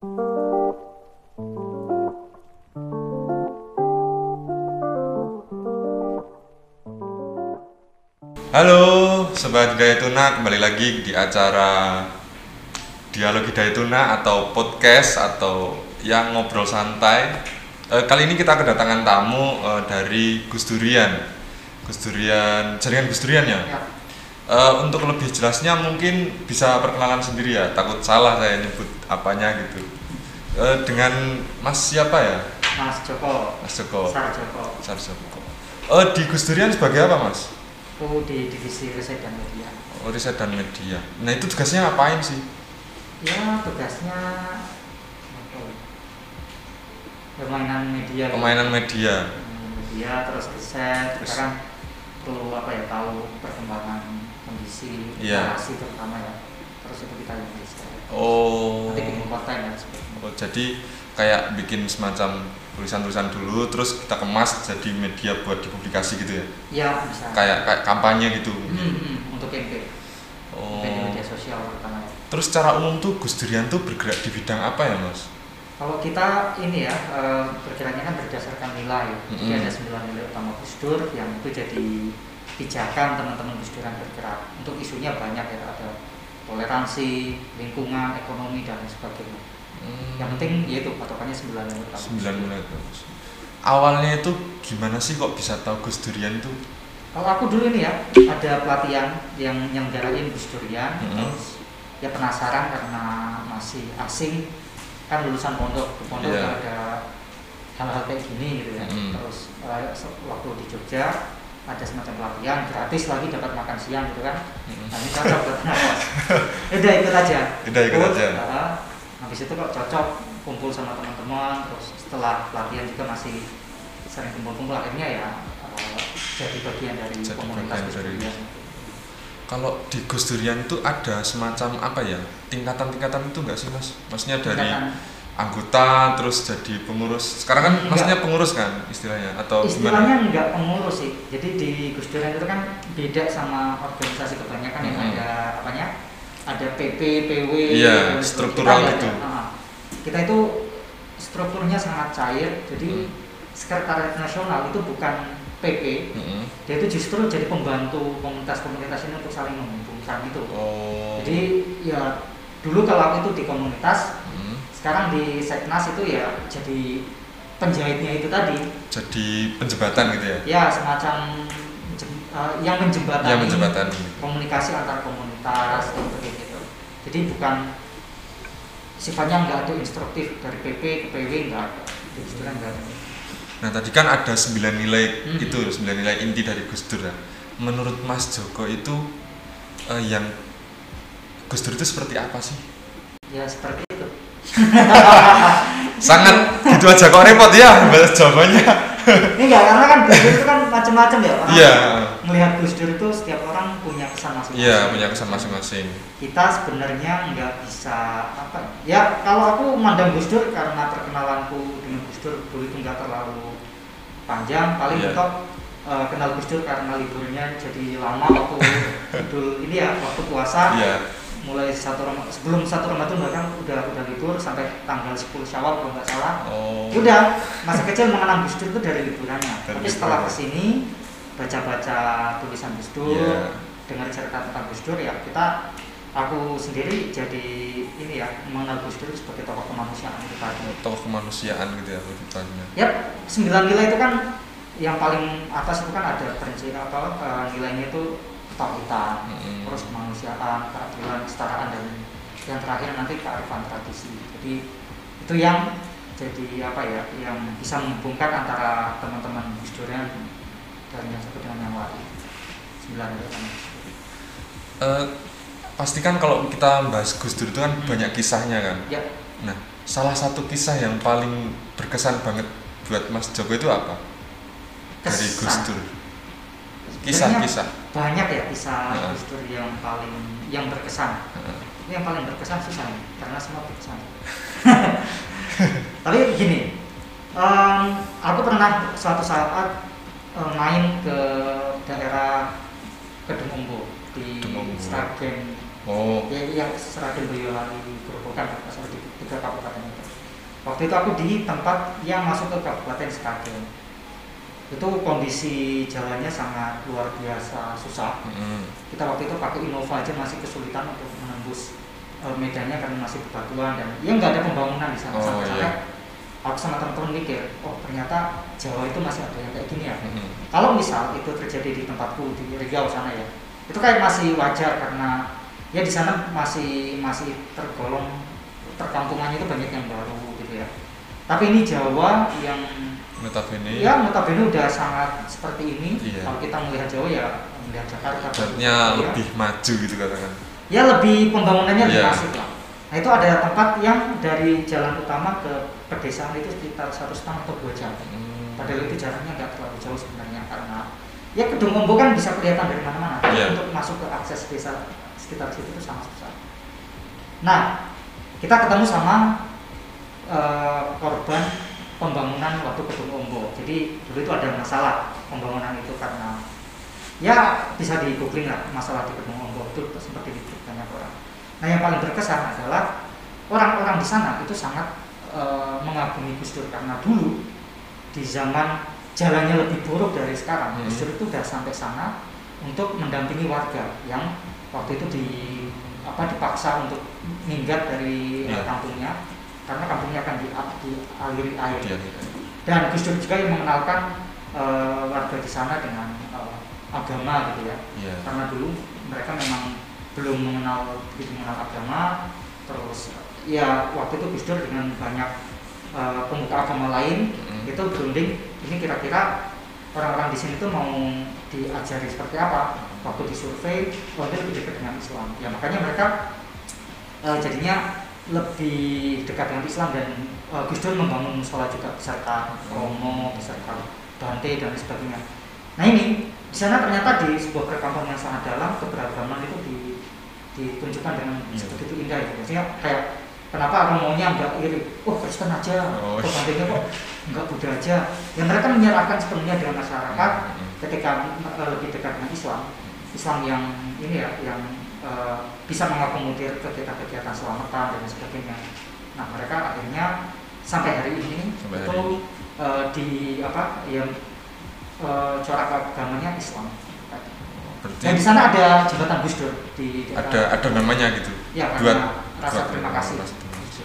Halo, Sobat Hidayah Tuna, kembali lagi di acara Dialog Hidayah Tuna atau podcast atau yang ngobrol santai. Eh, kali ini kita kedatangan tamu eh, dari Gus Durian, Gus Durian, jaringan Gus Durian ya. Ya, Eh, untuk lebih jelasnya mungkin bisa perkenalan sendiri ya, takut salah saya nyebut apanya gitu. Eh, dengan Mas siapa ya? Mas Joko, Mas Joko. Sar Joko, Sarjoko. Eh, di Gus Durian sebagai apa Mas? aku di divisi riset dan media. Oh, riset dan media. Nah itu tugasnya ngapain sih? Ya tugasnya ya? permainan media. Pemainan media. Media terus riset, Terus- kan perlu apa ya tahu perkembangan kondisi, Iya. narasi terutama ya. Terus itu kita. Oh. Nanti bikin konten dan sebagainya. Oh, jadi kayak bikin semacam tulisan-tulisan dulu, terus kita kemas jadi media buat dipublikasi gitu ya? Ya bisa. Kayak kayak kampanye gitu. Hmm, hmm, untuk campaign, Oh. campaign di media sosial terutama. Terus secara umum tuh Gus Durian tuh bergerak di bidang apa ya mas? Kalau kita ini ya eh, bergeraknya kan berdasarkan nilai. Jadi Mm-mm. ada sembilan nilai utama Gus Dur yang itu jadi pijakan teman-teman Gus Duran bergerak. Untuk isunya banyak ya ada toleransi, lingkungan, ekonomi dan lain sebagainya. Yang penting yaitu patokannya sembilan nilai utama. Gus sembilan Dur. menit. Mas. Awalnya itu gimana sih kok bisa tahu Gus Durian itu? Kalau aku dulu ini ya ada pelatihan yang yang jarain Gus Durian, terus ya penasaran karena masih asing kan lulusan pondok di pondok nggak ada hal-hal kayak gini gitu ya. Mm-mm. Terus eh, waktu di Jogja ada semacam pelatihan gratis lagi dapat makan siang gitu kan. Nah ini cocok buat nafas. Udah ikut aja. Udah ikut aja. ah, habis itu kok cocok kumpul sama teman-teman terus setelah pelatihan juga masih sering kumpul-kumpul akhirnya ya eh, jadi bagian dari Jadi komunitas dari- Durian. Kalau di Gus Durian itu ada semacam apa ya? Tingkatan-tingkatan itu enggak sih mas? Maksudnya dari Tingkatan- anggota terus jadi pengurus. Sekarang kan Enggak. maksudnya pengurus kan istilahnya atau istilahnya gimana? nggak pengurus sih jadi di Gus Durian itu kan beda sama organisasi kebanyakan yang Mm-mm. ada apanya ada PP PW Iya, struktural kita nggak gitu. ada. Ah, kita itu strukturnya sangat cair jadi Hmm. sekretariat nasional itu bukan PP Mm-mm. dia itu justru jadi pembantu komunitas-komunitas ini untuk saling menghubungkan itu Oh. jadi ya dulu kalau aku itu di komunitas. Sekarang di seknas itu ya jadi penjahitnya itu tadi jadi penjembatan gitu ya? ya semacam eh, yang menjembatani Ya komunikasi antar komunitas dan seperti itu jadi bukan sifatnya nggak ada instruktif dari PP ke PW nggak ada di Gus Dur nggak ada Nah tadi kan ada sembilan nilai Hmm. itu sembilan nilai inti dari Gus Dur ya. Menurut Mas Joko itu eh, yang Gus Dur itu seperti apa sih? ya seperti itu Sangat gitu aja kok repot ya balas jawabannya. ini nggak karena kan Gus Dur itu kan macam-macam ya orang Iya. melihat Gus Dur itu setiap orang punya kesan masing-masing Iya punya kesan masing-masing. kita sebenarnya nggak bisa apa ya kalau aku mandang Gus Dur karena perkenalanku dengan Gus Dur dulu itu nggak terlalu panjang paling Iya. mentok eh, kenal Gus Dur karena liburnya jadi lama waktu idul ini ya waktu puasa Iya. Mulai satu Ram- sebelum satu Ramadan bahkan udah udah libur sampai tanggal 10 Syawal kalau nggak salah Oh. udah masa kecil mengenal Gus Dur itu dari liburannya tapi setelah ke sini baca-baca tulisan Gus Dur Iya. dengar cerita tentang Gus Dur ya kita aku sendiri jadi ini ya mengenal Gus Dur sebagai tokoh kemanusiaan kita Tokoh kemanusiaan gitu ya rujukannya. Yap, sembilan nilai itu kan yang paling atas itu kan ada prinsip apa eh, nilainya itu ketauhidan, Mm-mm. terus kemanusiaan, keadilan, kesetaraan dan yang terakhir nanti kearifan tradisi. Jadi itu yang jadi apa ya yang bisa menghubungkan antara teman-teman Gus Durian dan yang satu dengan yang lain. Sembilan Gus Dur. Eh, pastikan kalau kita bahas Gus Dur itu kan Hmm. banyak kisahnya kan. Ya, Nah, salah satu kisah yang paling berkesan banget buat Mas Joko itu apa? Dari Gus kesan. Dur. Kisah-kisah. banyak ya kisah Heeh. Gus Dur yang paling yang berkesan. Heeh. Ini yang paling berkesan susah nih, karena semua berkesan. Tapi gini, em, aku pernah suatu saat eh, main ke daerah Kedung Umbu di. Sragen Oh. ya yang Seragen Boyolali Gerobokan asal di tiga kabupaten itu waktu itu aku di tempat yang masuk ke kabupaten Seragen itu kondisi jalannya sangat luar biasa susah Mm-mm. kita waktu itu pakai Innova aja masih kesulitan untuk menembus eh, medannya karena masih bebatuan dan ya nggak ada pembangunan di sana Oh, sampai iya. aku sama teman-teman mikir oh ternyata Jawa itu masih ada yang kayak gini ya Mm-mm. kalau misal itu terjadi di tempatku di Riau sana ya itu kayak masih wajar karena ya di sana masih masih tergolong perkampungannya itu banyak yang baru gitu ya tapi ini Jawa yang Notabene. ya notabene udah sangat seperti ini Iya. kalau kita melihat Jawa ya melihat Jakarta Ya. lebih maju gitu katakan. ya lebih pembangunannya lebih Iya. masif lah nah itu ada tempat yang dari jalan utama ke pedesaan itu sekitar satu setengah atau dua jam Hmm. Padahal itu jaraknya nggak terlalu jauh sebenarnya karena ya Kedung Ombo kan bisa kelihatan dari mana-mana. Iya. Untuk masuk ke akses desa sekitar situ itu sangat susah. Nah, kita ketemu sama eh, korban pembangunan waktu Kedung Ombo. Jadi dulu itu ada masalah pembangunan itu karena ya bisa di googling lah masalah di Kedung Ombo itu seperti itu banyak orang. Nah yang paling berkesan adalah orang-orang di sana itu sangat eh, mengagumi Gus Dur karena dulu di zaman jalannya lebih buruk dari sekarang Hmm. Gus Dur itu udah sampai sana untuk mendampingi warga yang waktu itu di apa dipaksa untuk minggat dari eh, Iya. kampungnya karena kampungnya akan di, dialiri air. Dia dan Gus Dur juga yang mengenalkan eh, warga di sana dengan eh, agama gitu ya. Iya. karena dulu mereka memang belum mengenal begitu mengenal agama. Terus ya waktu itu Gus Dur dengan banyak eh, pemuka agama lain Mm. itu berunding. Ini kira-kira orang-orang di sini tuh mau diajari seperti apa? Waktu disurvei ini lebih dekat dengan Islam. Ya makanya mereka eh, jadinya lebih dekat dengan Islam dan eh, Gus Dur membangun musola juga beserta Romo beserta Bante dan sebagainya nah ini di sana ternyata di sebuah perkampungan yang sangat dalam keberagaman itu di, ditunjukkan dengan Iya. begitu indah ya maksudnya kayak kenapa Romonya nggak iri oh Kristen aja Oh. kok Bantenya kok nggak Buddha aja ya mereka menyerahkan sepenuhnya dengan masyarakat Mm-mm. ketika eh, lebih dekat dengan Islam Islam yang ini ya yang eh, bisa mengakomodir kegiatan-kegiatan selamatan dan sebagainya nah mereka akhirnya sampai hari ini Sampai itu hari ini. eh, di apa yang eh, corak agamanya Islam Berarti dan di sana ada jembatan Gus Dur di, di ada ada namanya gitu. ya Buat karena rasa terima kasih rasa terima kasih.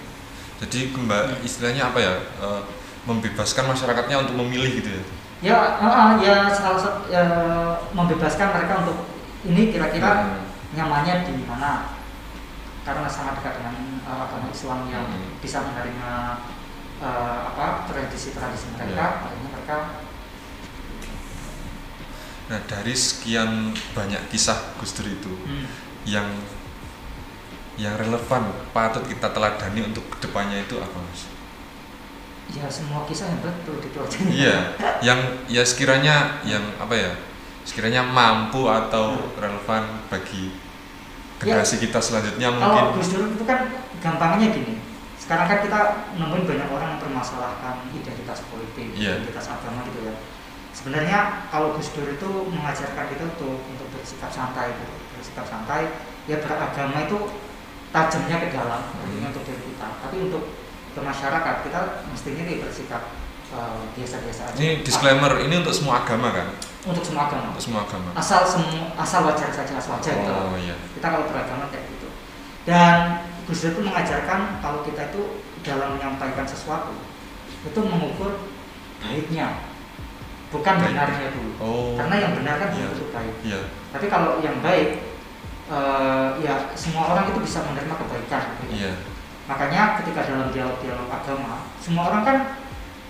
Jadi kembali istilahnya apa ya? eh, membebaskan masyarakatnya untuk memilih gitu ya. ya eh, ya salah satu ya, membebaskan mereka untuk ini kira-kira Hmm. Nyamannya di mana karena sangat dekat dengan uh, agama Islam yang Hmm. bisa menerima uh, apa tradisi-tradisi mereka Ya. akhirnya mereka Nah dari sekian banyak kisah Gus Dur itu hmm, yang yang relevan patut kita teladani untuk ke depannya itu apa mas? ya semua kisah yang betul dipelajari Iya, yang ya sekiranya yang apa ya, sekiranya mampu atau relevan bagi generasi kita selanjutnya kalau mungkin. Gus Dur itu kan gampangnya gini sekarang kan kita nemuin banyak orang yang mempermasalahkan identitas politik Iya. identitas agama gitu ya sebenarnya kalau Gus Dur itu mengajarkan kita untuk untuk bersikap santai gitu. bersikap santai ya beragama itu tajamnya ke dalam artinya Hmm. untuk diri kita tapi untuk ke masyarakat kita mestinya nih bersikap eh, biasa-biasa aja Ini disclaimer ini untuk semua agama kan? Untuk semua agama Untuk semua agama. asal semu, asal wajar saja asal wajar gitu Oh iya. kita kalau beragama kayak gitu dan Gus Dur itu mengajarkan kalau kita itu dalam menyampaikan sesuatu itu mengukur baiknya bukan Baik. benarnya dulu Oh. karena yang benar kan belum tentu baik Iya. tapi kalau yang baik eh, ya semua orang itu bisa menerima kebaikan gitu. Iya. makanya ketika dalam dialog-dialog agama semua orang kan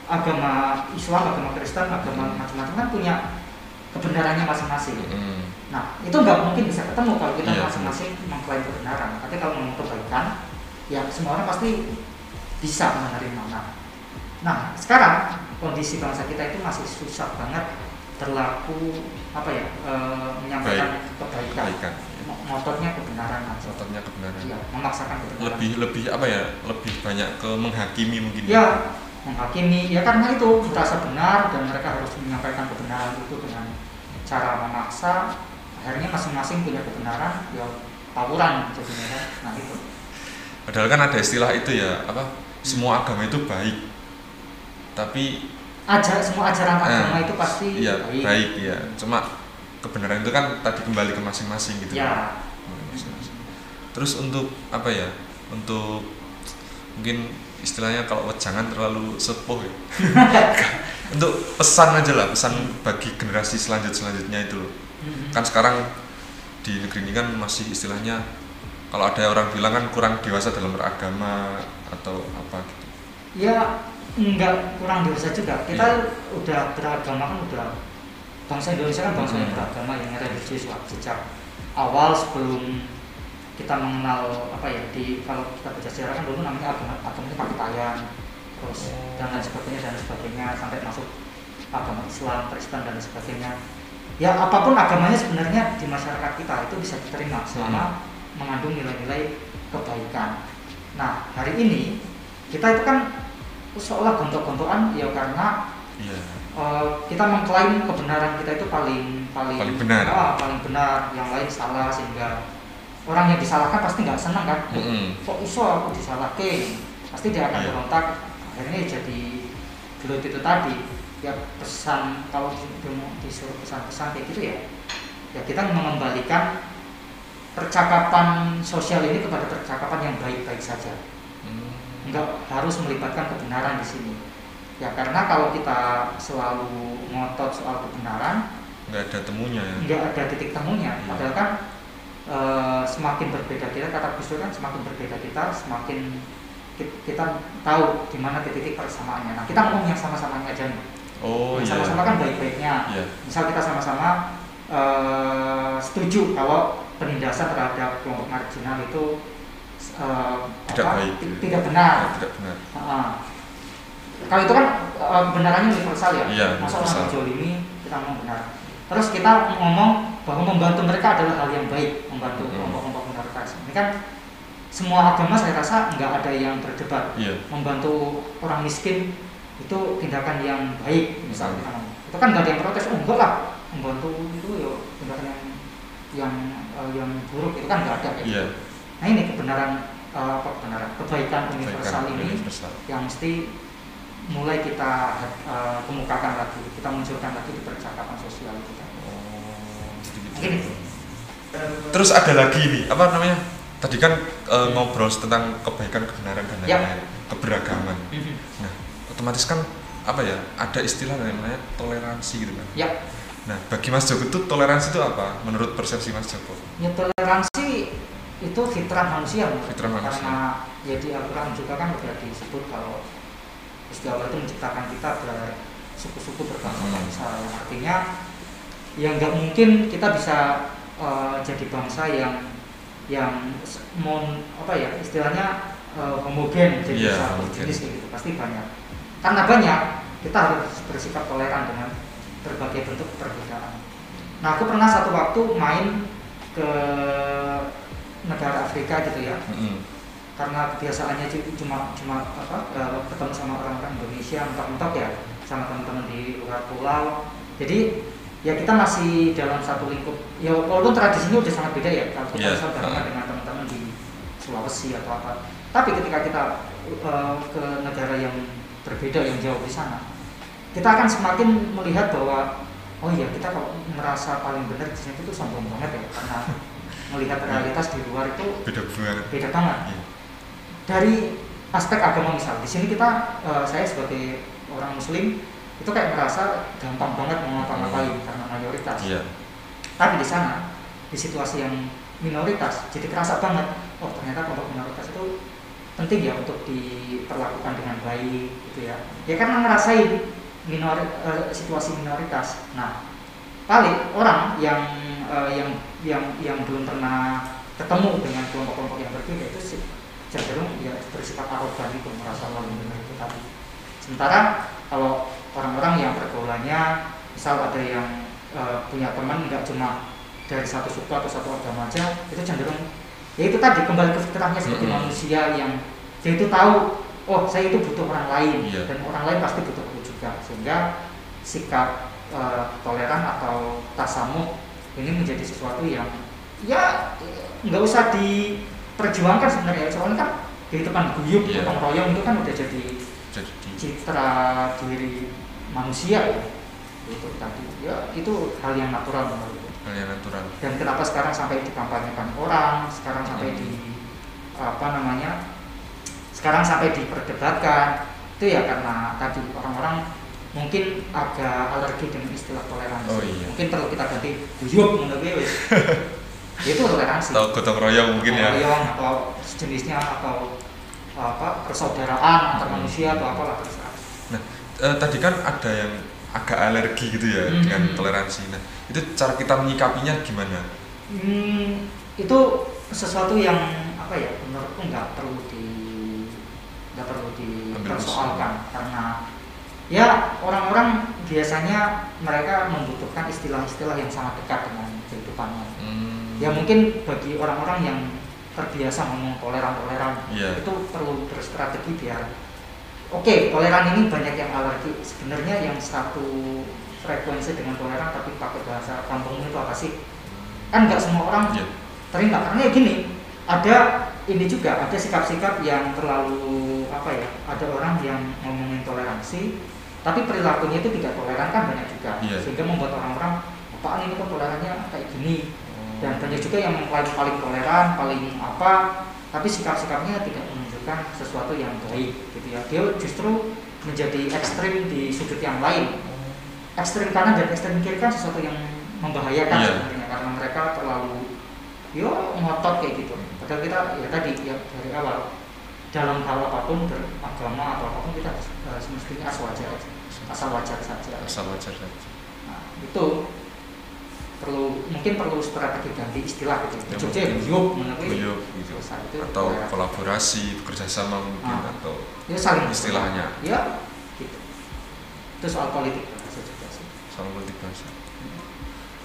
agama Islam agama Kristen agama macam-macam kan punya kebenarannya masing-masing Mm. Nah, itu nggak mungkin bisa ketemu kalau kita Iya, masing-masing mengklaim kebenaran. Tapi kalau mau kebaikan, ya semua orang pasti bisa menerima. Nah, nah sekarang kondisi bangsa kita itu masih susah banget berlaku apa ya e, menyampaikan kebaikan. Kebaikan. Mo- Motornya kebenaran aja. Contohnya kebenaran. Iya, memaksakan kebenaran. Lebih lebih apa ya? Lebih banyak ke menghakimi mungkin. Ya, menghakimi. Ya karena itu merasa benar dan mereka harus menyampaikan kebenaran itu dengan cara memaksa. Akhirnya masing-masing punya kebenaran. Ya tawuran jadinya kan nah itu padahal kan ada istilah itu ya apa semua agama itu baik tapi ajar semua ajaran Eh, agama itu pasti ya baik. ya cuma kebenaran itu kan tadi kembali ke masing-masing gitu ya Kembali ke masing-masing. terus untuk apa ya untuk mungkin istilahnya kalau jangan terlalu sepuh ya. Untuk pesan aja lah pesan bagi generasi selanjut selanjutnya itu loh. Mhm. kan sekarang di negeri ini kan masih istilahnya kalau ada orang bilang kan kurang dewasa dalam beragama atau apa gitu. Ya enggak kurang dewasa juga. Kita udah beragama kan udah bangsa Indonesia kan bangsa yang Hmm. beragama yang religius lah sejak awal sebelum kita mengenal apa ya di kalau kita baca sejarah kan dulu namanya agama agama itu pakitayan terus Oh. dan lain sebagainya dan sebagainya sampai masuk agama Islam Kristen dan lain sebagainya ya apa pun agamanya sebenarnya di masyarakat kita itu bisa diterima selama mengandung nilai-nilai kebaikan nah hari ini kita itu kan seolah gontok-gontokan ya karena iya eh, kita mengklaim kebenaran kita itu paling paling Paling benar. ah, paling benar yang lain salah sehingga orang yang disalahkan pasti nggak senang kan Kok- Mm-mm. kok iso aku disalahke pasti dia akan Iya. berontak akhirnya jadi gelut itu tadi ya pesan kalau di, di- disuruh pesan-pesan kayak gitu ya ya kita mengembalikan percakapan sosial ini kepada percakapan yang baik-baik saja Hmm. nggak harus melibatkan kebenaran di sini ya karena kalau kita selalu ngotot soal kebenaran nggak ada temunya ya nggak ada titik temunya Iya. padahal kan eh, semakin berbeda kita kata Gus Dur kan semakin berbeda kita semakin ki- kita tahu di mana titik persamaannya nah kita ngomong yang sama-samanya aja nih oh yang iya sama-sama kan baik-baiknya iya misal kita sama-sama eh, setuju kalau penindasan terhadap kelompok marginal itu eh, Tidak apa, baik. ti- tidak benar Ya, tidak benar Ah. Kalau itu kan eh, kebenarannya universal ya. Iya, Masa universal. orang ini kita ngomong benar. Terus kita ngomong bahwa membantu mereka adalah hal yang baik, membantu kelompok-kelompok minoritas. Ini kan semua agama saya rasa nggak ada yang berdebat. iya Membantu orang miskin itu tindakan yang baik, misalnya Hmm. kita ngomong. Itu kan nggak ada yang protes. Oh enggak lah, membantu itu ya tindakan yang yang eh, yang buruk itu kan nggak ada. iya gitu. Nah ini kebenaran apa kebenaran kebaikan universal Kebaikan ini universal. yang mesti mulai kita uh, kemukakan lagi, kita munculkan lagi di percakapan sosial kita. Terus ada lagi nih apa namanya? Tadi kan eh, ngobrol tentang kebaikan kebenaran dan Ya. lain-lain. Keberagaman. Nah otomatis kan apa ya ada istilah namanya toleransi gitu kan? Ya, nah bagi Mas Joko itu toleransi itu apa menurut persepsi Mas Joko? Ya toleransi itu fitrah manusia. Fitrah manusia. karena ya di Al-Quran juga kan sudah disebut kalau Gusti Allah itu menciptakan kita bersuku-suku berbangsa-bangsa, yang artinya ya nggak mungkin kita bisa uh, jadi bangsa yang yang mon apa ya istilahnya uh, homogen jadi Iya, satu homogen. jenis gitu pasti banyak karena banyak kita harus bersikap toleran dengan berbagai bentuk perbedaan nah aku pernah satu waktu main ke negara Afrika gitu ya Mm-mm. karena kebiasaannya cu- cuma cuma apa eh, ketemu sama orang-orang Indonesia mentok-mentok ya sama teman-teman di luar pulau jadi ya kita masih dalam satu lingkup. Ya walaupun tradisinya udah sangat beda ya kalau kita Iya. bisa barengan dengan teman-teman di Sulawesi atau apa. Tapi ketika kita eh, ke negara yang berbeda yang jauh di sana kita akan semakin melihat bahwa oh iya kita kalau merasa paling benar di sini itu sombong banget ya karena melihat realitas di luar itu beda banget. beda banget. Iya. dari aspek agama misal di sini kita eh, saya sebagai orang muslim itu kayak merasa gampang banget mau ngapa-ngapain karena mayoritas. Iya. Tapi di sana di situasi yang minoritas jadi kerasa banget oh ternyata kelompok minoritas itu penting ya untuk diperlakukan dengan baik gitu ya. Ya karena ngerasain minor eh, situasi minoritas. Nah paling orang yang eh, yang yang yang belum pernah ketemu dengan kelompok-kelompok yang berbeda itu sih cenderung ya bersikap arogan itu merasa paling benar itu tadi. Sementara kalau orang-orang yang pergaulannya misal ada yang eh, punya teman nggak cuma dari satu suku atau satu agama aja itu cenderung ya itu tadi kembali ke fitrahnya seperti Mm-mm. manusia yang dia itu tahu oh saya itu butuh orang lain Iya. dan orang lain pasti butuh aku juga sehingga sikap eh, toleran atau tasamuh ini menjadi sesuatu yang ya nggak usah diperjuangkan sebenarnya soalnya kan kehidupan guyup Iya. gotong royong itu kan udah jadi citra diri manusia ya itu tadi. Ya itu hal yang natural menurutku. Hal yang natural. Dan kenapa sekarang sampai dikampanyekan orang sekarang sampai Hmm. di apa namanya sekarang sampai diperdebatkan itu ya karena tadi orang-orang mungkin agak alergi dengan istilah toleransi. Oh, iya. mungkin perlu kita ganti guyup menurut itu toleransi. Atau gotong royong mungkin ya. Royong atau sejenisnya atau apa persaudaraan antar Hmm. manusia atau apalah Nah, eh, tadi kan ada yang agak alergi gitu ya Hmm. dengan toleransi. Nah, itu cara kita menyikapinya gimana? Hmm, itu sesuatu yang apa ya menurutku nggak perlu di nggak perlu dipersoalkan karena ya orang-orang biasanya mereka membutuhkan istilah-istilah yang sangat dekat dengan kehidupannya Hmm, ya mungkin bagi orang-orang yang terbiasa ngomong toleran-toleran Iya. itu perlu berstrategi biar oke toleran ini banyak yang alergi sebenarnya yang satu frekuensi dengan toleran tapi pakai bahasa kampung itu apa sih kan nggak semua orang Iya. terima karena ya gini ada ini juga ada sikap-sikap yang terlalu apa ya ada orang yang ngomongin toleransi tapi perilakunya itu tidak toleran kan banyak juga Iya. sehingga membuat orang-orang apaan ini kok tolerannya kayak gini dan banyak juga yang mengklaim paling toleran paling apa tapi sikap-sikapnya tidak menunjukkan sesuatu yang baik gitu ya. Dia justru menjadi ekstrim di sudut yang lain. Ekstrim kanan dan ekstrim kiri kan sesuatu yang membahayakan Iya. sebenarnya karena mereka terlalu yo ngotot kayak gitu. Padahal kita ya tadi ya dari awal dalam hal apa pun beragama atau apa pun kita eh, semestinya asal wajar aja asal wajar saja. Asal wajar saja. nah, itu perlu mungkin perlu strategi ganti istilah gitu Ya, Jogja mungkin. guyup gitu. Itu Atau toleransi. kolaborasi, bekerja sama mungkin Ah. atau ya saling istilahnya. ya gitu itu soal politik bahasa juga sih soal politik bahasa.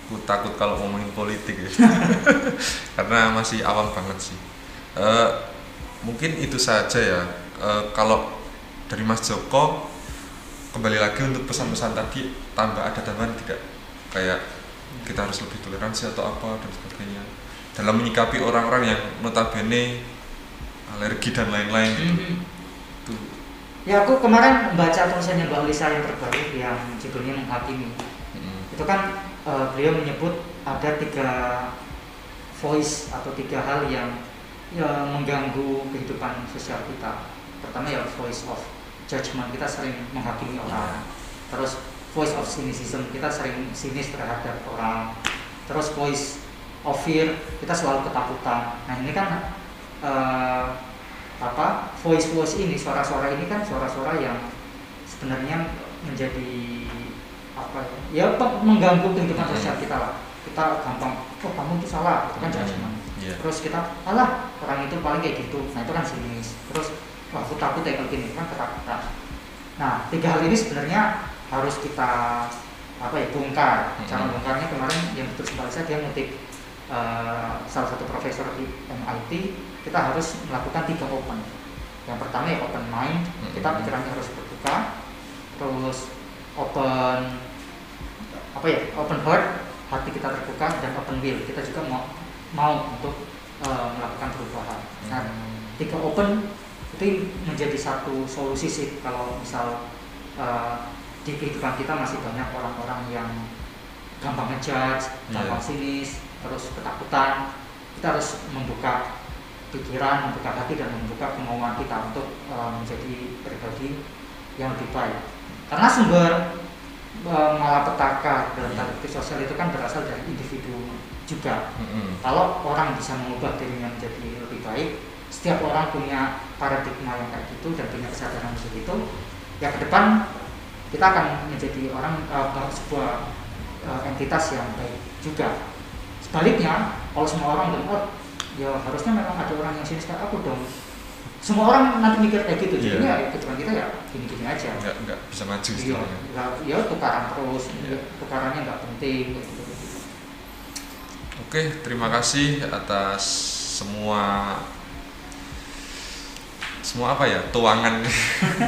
Aku takut kalau ngomongin politik ya. Karena masih awam banget sih. Eh, mungkin itu saja ya. Eh, kalau dari Mas Joko kembali lagi untuk pesan-pesan tadi tambah ada tambahan tidak kayak kita harus lebih toleransi atau apa dan sebagainya. Dalam menyikapi orang-orang yang notabene alergi dan lain-lain gitu. Itu. Ya aku kemarin baca tulisannya Mbak Lisa yang terbaru yang judulnya menghakimi. Mm, itu kan eh, beliau menyebut ada tiga voice atau tiga hal yang ya, mengganggu kehidupan sosial kita. Pertama ya voice of judgment. Kita sering menghakimi orang. Terus voice of cynicism. Kita sering sinis terhadap orang. Terus voice of fear kita selalu ketakutan. Nah ini kan eh, apa voice voice ini suara-suara ini kan suara-suara yang sebenarnya menjadi apa ya, ya mengganggu kehidupan Hmm. sosial kita lah. Kita gampang oh kamu itu salah itu kan judgment Iya. terus kita alah orang itu paling kayak gitu. Nah itu kan sinis. Terus wah aku takut ya kalau gini kan ketakutan. Nah tiga hal ini sebenarnya harus kita apa ya bongkar Mhm. cara bongkarnya kemarin yang betul saya dia ngutip eh, salah satu profesor di MIT kita harus melakukan tiga open yang pertama ya open mind Mhm. kita pikirannya harus terbuka terus open apa ya open heart hati kita terbuka dan open will kita juga mau mau untuk eh, melakukan perubahan nah Hmm. tiga open itu menjadi satu solusi sih kalau misal eh, di kehidupan kita masih banyak orang-orang yang gampang ngejudge, gampang Iya. sinis, terus ketakutan. Kita harus membuka pikiran, membuka hati dan membuka kemauan kita untuk eh, menjadi pribadi yang lebih baik. Karena sumber eh, malapetaka dalam tanda kutip sosial itu kan berasal dari individu juga Mm-mm. kalau orang bisa mengubah dirinya menjadi lebih baik setiap orang punya paradigma yang kayak gitu dan punya kesadaran seperti itu ya ke depan kita akan menjadi orang eh, sebuah eh, entitas yang baik juga. Sebaliknya kalau semua orang bilang oh ya harusnya memang ada orang yang sinis kayak aku dong. Semua orang nanti mikir kayak gitu. Iya. jadinya ya kehidupan kita ya gini-gini aja. Nggak nggak bisa maju iya nggak- ya tukaran terus. Iya. tukarannya nggak penting kayak gitu. Oke, terima kasih atas semua semua apa ya? Tuangan.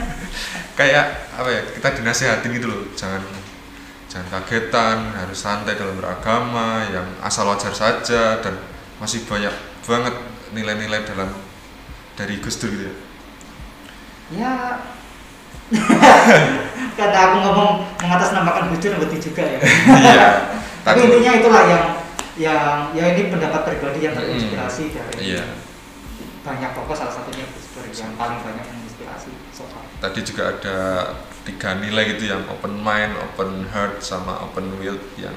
Kayak apa ya? Kita dinasehatin gitu loh. Jangan jangan kagetan harus santai dalam beragama yang asal wajar saja dan masih banyak banget nilai-nilai dalam dari Gus Dur gitu ya. Ya. Karena aku ngomong mengatasnamakan Gus Dur ngerti juga ya. Iya. Tapi intinya itulah yang yang ya ini pendapat pribadi yang terinspirasi dari iya. banyak tokoh salah satunya Gus yang paling banyak menginspirasi so far. tadi juga ada tiga nilai gitu yang open mind, open heart, sama open will yang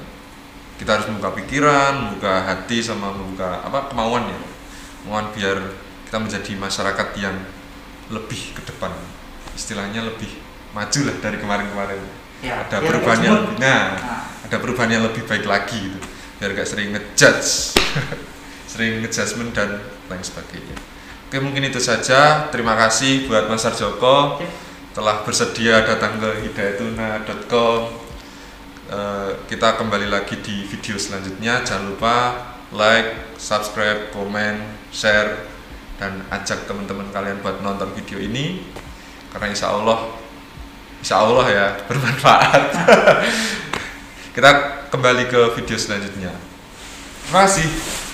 kita harus membuka pikiran, membuka hati, sama membuka apa kemauan ya, kemauan biar kita menjadi masyarakat yang lebih ke depan, istilahnya lebih maju lah dari kemarin-kemarin. Ya, ada perubahan yang nah, Nah, ada perubahan yang lebih baik lagi gitu, biar gak sering ngejudge, sering ngejudgment dan lain sebagainya. Oke mungkin itu saja. Terima kasih buat Mas Sarjoko oke. telah bersedia datang ke hidayatuna.com Eh, kita kembali lagi di video selanjutnya. Jangan lupa like, subscribe, komen, share dan ajak teman-teman kalian buat nonton video ini. Karena insya Allah insya Allah ya bermanfaat. Kita kembali ke video selanjutnya. Terima kasih